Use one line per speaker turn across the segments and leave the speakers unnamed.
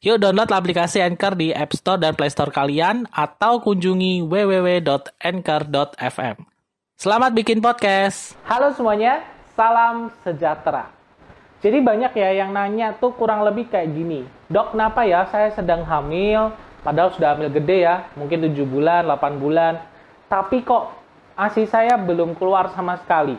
Yuk download aplikasi Anchor di App Store dan Play Store kalian atau kunjungi www.anchor.fm. Selamat bikin podcast.
Halo semuanya, salam sejahtera. Jadi banyak ya yang nanya tuh kurang lebih kayak gini. Dok, kenapa ya saya sedang hamil, padahal sudah hamil gede ya, mungkin 7 bulan, 8 bulan. Tapi kok ASI saya belum keluar sama sekali.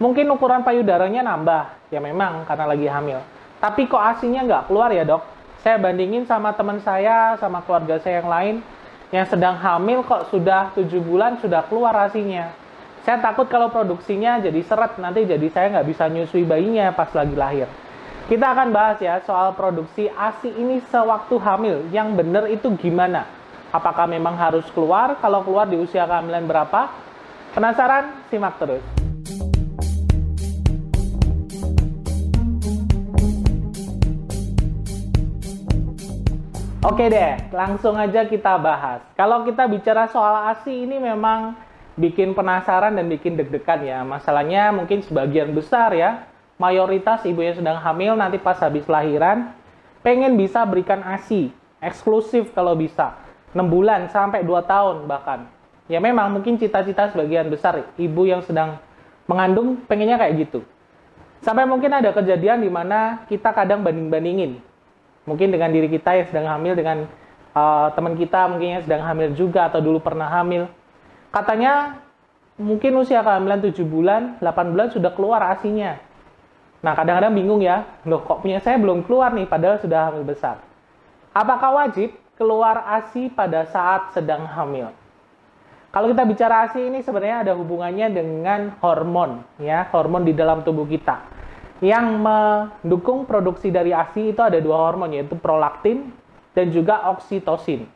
Mungkin ukuran payudaranya nambah, ya memang karena lagi hamil. Tapi kok ASINya nggak keluar ya dok? Saya bandingin sama teman saya, sama keluarga saya yang lain yang sedang hamil kok sudah tujuh bulan sudah keluar asinya. Saya takut kalau produksinya jadi seret nanti jadi saya nggak bisa nyusui bayinya pas lagi lahir. Kita akan bahas ya soal produksi ASI ini sewaktu hamil. Yang benar itu gimana? Apakah memang harus keluar? Kalau keluar di usia kehamilan berapa? Penasaran? Simak terus. Oke deh, langsung aja kita bahas. Kalau kita bicara soal ASI ini memang bikin penasaran dan bikin deg-degan ya. Masalahnya mungkin sebagian besar ya, mayoritas ibu yang sedang hamil nanti pas habis lahiran pengen bisa berikan ASI eksklusif kalau bisa. 6 bulan sampai 2 tahun bahkan. Ya memang mungkin cita-cita sebagian besar ibu yang sedang mengandung pengennya kayak gitu. Sampai mungkin ada kejadian di mana kita kadang banding-bandingin mungkin dengan diri kita yang sedang hamil dengan uh, teman kita mungkin yang sedang hamil juga atau dulu pernah hamil. Katanya mungkin usia kehamilan 7 bulan 8 bulan sudah keluar asinya. Nah kadang-kadang bingung ya loh kok punya saya belum keluar nih padahal sudah hamil besar. Apakah wajib keluar asi pada saat sedang hamil? Kalau kita bicara ASI ini sebenarnya ada hubungannya dengan hormon ya, hormon di dalam tubuh kita yang mendukung produksi dari ASI itu ada dua hormon yaitu prolaktin dan juga oksitosin.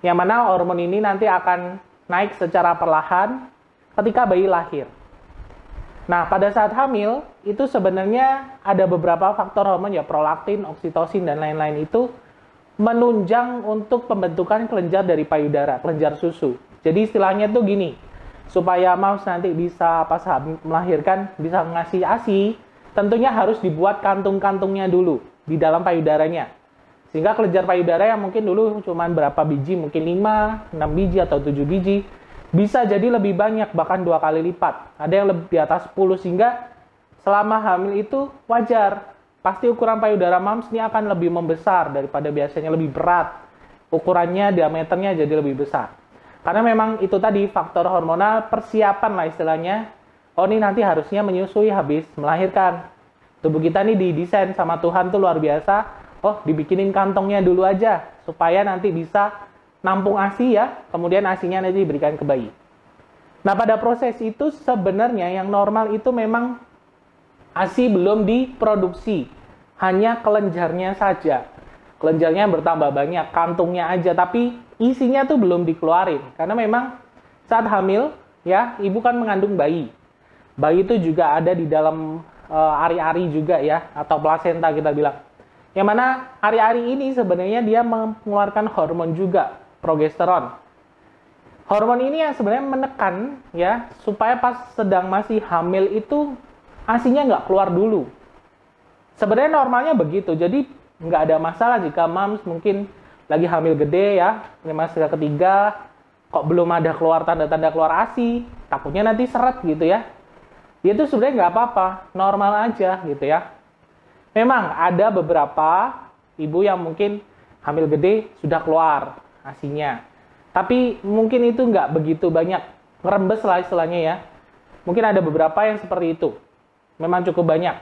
Yang mana hormon ini nanti akan naik secara perlahan ketika bayi lahir. Nah, pada saat hamil itu sebenarnya ada beberapa faktor hormon ya prolaktin, oksitosin dan lain-lain itu menunjang untuk pembentukan kelenjar dari payudara, kelenjar susu. Jadi istilahnya tuh gini, supaya moms nanti bisa pas melahirkan bisa ngasih ASI, tentunya harus dibuat kantung-kantungnya dulu di dalam payudaranya. Sehingga kelenjar payudara yang mungkin dulu cuma berapa biji, mungkin 5, 6 biji atau 7 biji, bisa jadi lebih banyak, bahkan dua kali lipat. Ada yang lebih di atas 10, sehingga selama hamil itu wajar. Pasti ukuran payudara mams ini akan lebih membesar daripada biasanya lebih berat. Ukurannya, diameternya jadi lebih besar. Karena memang itu tadi faktor hormonal persiapan lah istilahnya oh ini nanti harusnya menyusui habis melahirkan. Tubuh kita nih didesain sama Tuhan tuh luar biasa. Oh, dibikinin kantongnya dulu aja supaya nanti bisa nampung ASI ya, kemudian ASINya nanti diberikan ke bayi. Nah, pada proses itu sebenarnya yang normal itu memang ASI belum diproduksi, hanya kelenjarnya saja. Kelenjarnya bertambah banyak, kantungnya aja, tapi isinya tuh belum dikeluarin. Karena memang saat hamil, ya, ibu kan mengandung bayi bayi itu juga ada di dalam uh, ari-ari juga ya atau plasenta kita bilang. Yang mana ari-ari ini sebenarnya dia mengeluarkan hormon juga, progesteron. Hormon ini yang sebenarnya menekan ya supaya pas sedang masih hamil itu asinya nggak keluar dulu. Sebenarnya normalnya begitu, jadi nggak ada masalah jika mams mungkin lagi hamil gede ya, trimester ketiga, kok belum ada keluar tanda-tanda keluar ASI, takutnya nanti seret gitu ya ya itu sebenarnya nggak apa-apa, normal aja gitu ya. Memang ada beberapa ibu yang mungkin hamil gede sudah keluar asinya. Tapi mungkin itu nggak begitu banyak ngerembes lah istilahnya ya. Mungkin ada beberapa yang seperti itu. Memang cukup banyak.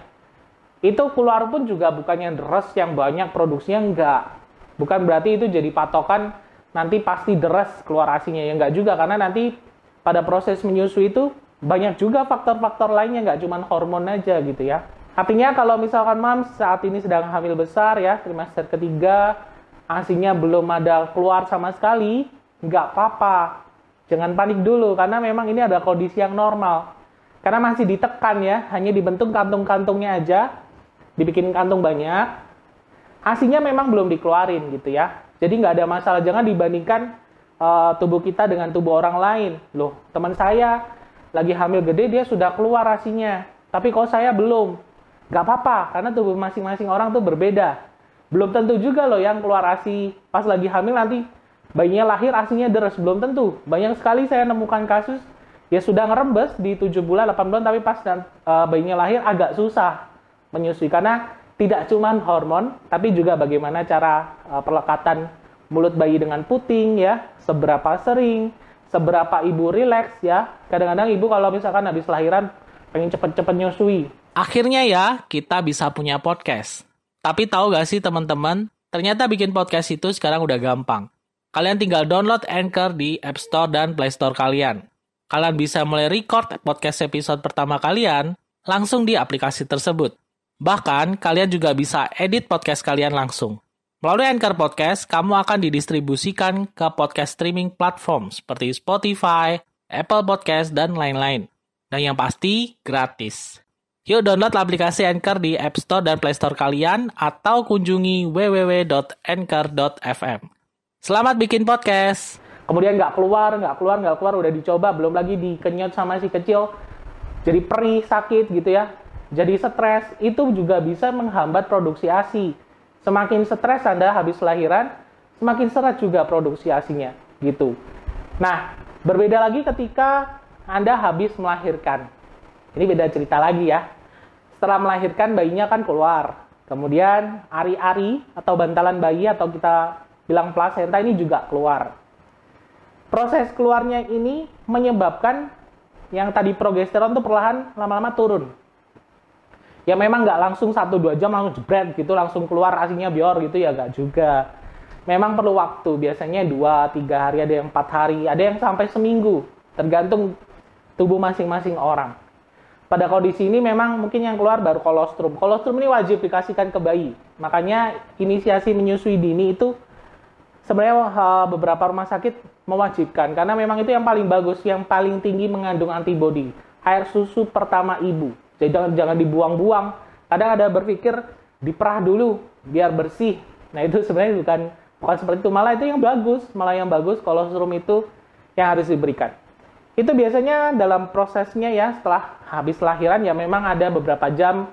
Itu keluar pun juga bukan yang deras yang banyak produksinya enggak. Bukan berarti itu jadi patokan nanti pasti deras keluar asinya ya enggak juga karena nanti pada proses menyusui itu banyak juga faktor-faktor lainnya, nggak cuma hormon aja gitu ya. Artinya kalau misalkan mams saat ini sedang hamil besar ya, trimester ketiga, asinya belum ada keluar sama sekali, nggak apa-apa. Jangan panik dulu, karena memang ini ada kondisi yang normal. Karena masih ditekan ya, hanya dibentuk kantung-kantungnya aja, dibikin kantung banyak. Asinya memang belum dikeluarin gitu ya. Jadi nggak ada masalah, jangan dibandingkan uh, tubuh kita dengan tubuh orang lain. Loh, teman saya lagi hamil gede, dia sudah keluar asinya. Tapi kok saya belum? Nggak apa-apa, karena tubuh masing-masing orang tuh berbeda. Belum tentu juga loh yang keluar ASI pas lagi hamil nanti bayinya lahir asinya deres. Belum tentu. Banyak sekali saya nemukan kasus ya sudah ngerembes di 7 bulan 8 bulan tapi pas uh, bayinya lahir agak susah menyusui. Karena tidak cuma hormon tapi juga bagaimana cara uh, perlekatan mulut bayi dengan puting ya seberapa sering seberapa ibu rileks ya kadang-kadang ibu kalau misalkan habis lahiran pengen cepet-cepet nyusui
akhirnya ya kita bisa punya podcast tapi tahu gak sih teman-teman, ternyata bikin podcast itu sekarang udah gampang. Kalian tinggal download Anchor di App Store dan Play Store kalian. Kalian bisa mulai record podcast episode pertama kalian langsung di aplikasi tersebut. Bahkan, kalian juga bisa edit podcast kalian langsung. Melalui Anchor Podcast, kamu akan didistribusikan ke podcast streaming platform seperti Spotify, Apple Podcast, dan lain-lain. Dan yang pasti, gratis. Yuk download aplikasi Anchor di App Store dan Play Store kalian atau kunjungi www.anchor.fm. Selamat bikin podcast.
Kemudian nggak keluar, nggak keluar, nggak keluar, udah dicoba, belum lagi dikenyot sama si kecil, jadi perih, sakit gitu ya, jadi stres, itu juga bisa menghambat produksi ASI. Semakin stres Anda habis lahiran, semakin seret juga produksi ASINya, gitu. Nah, berbeda lagi ketika Anda habis melahirkan. Ini beda cerita lagi ya setelah melahirkan bayinya kan keluar. Kemudian ari-ari atau bantalan bayi atau kita bilang plasenta ini juga keluar. Proses keluarnya ini menyebabkan yang tadi progesteron itu perlahan lama-lama turun. Ya memang nggak langsung 1-2 jam langsung jebret gitu, langsung keluar asinya bior gitu ya nggak juga. Memang perlu waktu, biasanya 2-3 hari, ada yang 4 hari, ada yang sampai seminggu. Tergantung tubuh masing-masing orang pada kondisi ini memang mungkin yang keluar baru kolostrum. Kolostrum ini wajib dikasihkan ke bayi. Makanya inisiasi menyusui dini itu sebenarnya beberapa rumah sakit mewajibkan karena memang itu yang paling bagus, yang paling tinggi mengandung antibodi. Air susu pertama ibu. Jadi jangan jangan dibuang-buang. Kadang ada berpikir diperah dulu biar bersih. Nah itu sebenarnya bukan bukan seperti itu. Malah itu yang bagus, malah yang bagus kolostrum itu yang harus diberikan. Itu biasanya dalam prosesnya ya setelah habis lahiran ya memang ada beberapa jam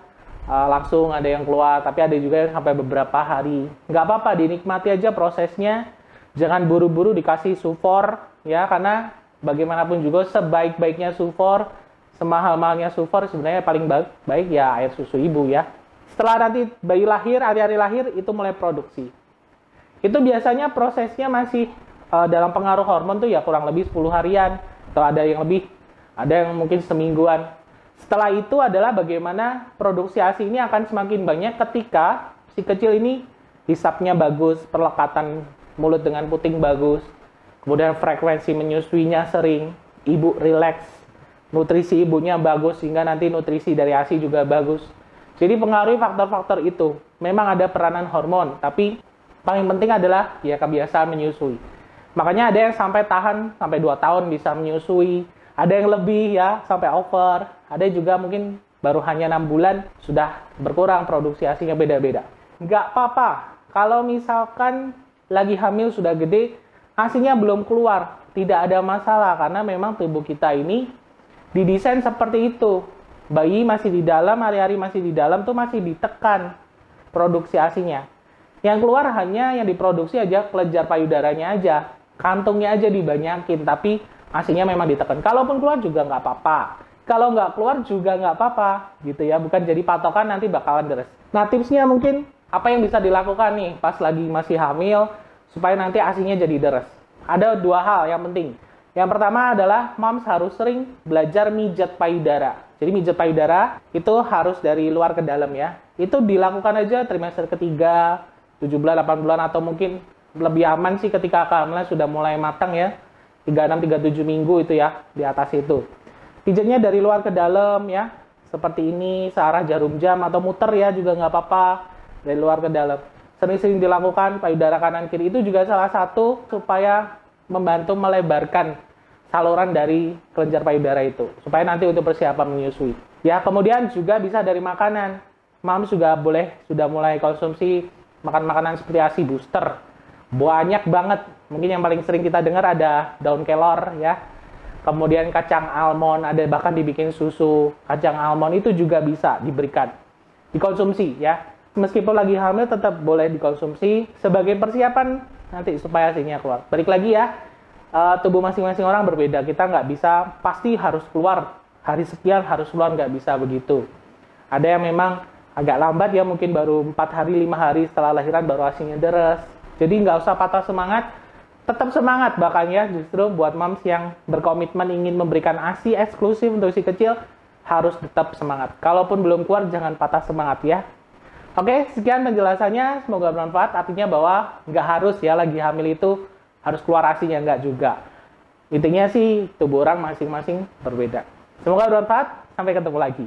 uh, langsung ada yang keluar, tapi ada juga yang sampai beberapa hari. Nggak apa-apa, dinikmati aja prosesnya. Jangan buru-buru dikasih sufor ya karena bagaimanapun juga sebaik-baiknya sufor, semahal-mahalnya sufor sebenarnya paling baik, baik ya air susu ibu ya. Setelah nanti bayi lahir, hari-hari lahir itu mulai produksi. Itu biasanya prosesnya masih uh, dalam pengaruh hormon tuh ya kurang lebih 10 harian atau ada yang lebih, ada yang mungkin semingguan. Setelah itu adalah bagaimana produksi ASI ini akan semakin banyak ketika si kecil ini hisapnya bagus, perlekatan mulut dengan puting bagus, kemudian frekuensi menyusuinya sering, ibu rileks, nutrisi ibunya bagus sehingga nanti nutrisi dari ASI juga bagus. Jadi pengaruhi faktor-faktor itu. Memang ada peranan hormon, tapi paling penting adalah ya kebiasaan menyusui. Makanya ada yang sampai tahan sampai 2 tahun bisa menyusui, ada yang lebih ya sampai over, ada juga mungkin baru hanya enam bulan sudah berkurang produksi asinya beda-beda. Nggak apa-apa, kalau misalkan lagi hamil sudah gede, asinya belum keluar, tidak ada masalah karena memang tubuh kita ini didesain seperti itu. Bayi masih di dalam, hari-hari masih di dalam tuh masih ditekan produksi asinya. Yang keluar hanya yang diproduksi aja kelenjar payudaranya aja. Kantungnya aja dibanyakin tapi asinya memang ditekan. Kalaupun keluar juga nggak apa-apa. Kalau nggak keluar juga nggak apa-apa gitu ya. Bukan jadi patokan nanti bakalan deres. Nah tipsnya mungkin apa yang bisa dilakukan nih pas lagi masih hamil supaya nanti asinya jadi deres. Ada dua hal yang penting yang pertama adalah moms harus sering belajar mijat payudara. Jadi mijat payudara itu harus dari luar ke dalam ya. Itu dilakukan aja trimester ketiga 7 bulan 8 bulan atau mungkin lebih aman sih ketika kehamilan sudah mulai matang ya. 36 37 minggu itu ya di atas itu. Pijatnya dari luar ke dalam ya. Seperti ini searah jarum jam atau muter ya juga nggak apa-apa. Dari luar ke dalam. Sering-sering dilakukan payudara kanan kiri itu juga salah satu supaya membantu melebarkan saluran dari kelenjar payudara itu supaya nanti untuk persiapan menyusui. Ya, kemudian juga bisa dari makanan. Mams juga boleh sudah mulai konsumsi makan makanan seperti ASI booster. Banyak banget. Mungkin yang paling sering kita dengar ada daun kelor ya. Kemudian kacang almond, ada bahkan dibikin susu kacang almond itu juga bisa diberikan. Dikonsumsi ya. Meskipun lagi hamil tetap boleh dikonsumsi sebagai persiapan nanti supaya hasilnya keluar. Balik lagi ya, uh, tubuh masing-masing orang berbeda. Kita nggak bisa pasti harus keluar hari sekian harus keluar nggak bisa begitu. Ada yang memang agak lambat ya mungkin baru empat hari lima hari setelah lahiran baru asinya deres. Jadi nggak usah patah semangat, tetap semangat bahkan ya justru buat moms yang berkomitmen ingin memberikan asi eksklusif untuk si kecil harus tetap semangat. Kalaupun belum keluar jangan patah semangat ya. Oke, sekian penjelasannya. Semoga bermanfaat. Artinya bahwa nggak harus ya lagi hamil itu harus keluar asinya nggak juga. Intinya sih tubuh orang masing-masing berbeda. Semoga bermanfaat. Sampai ketemu lagi.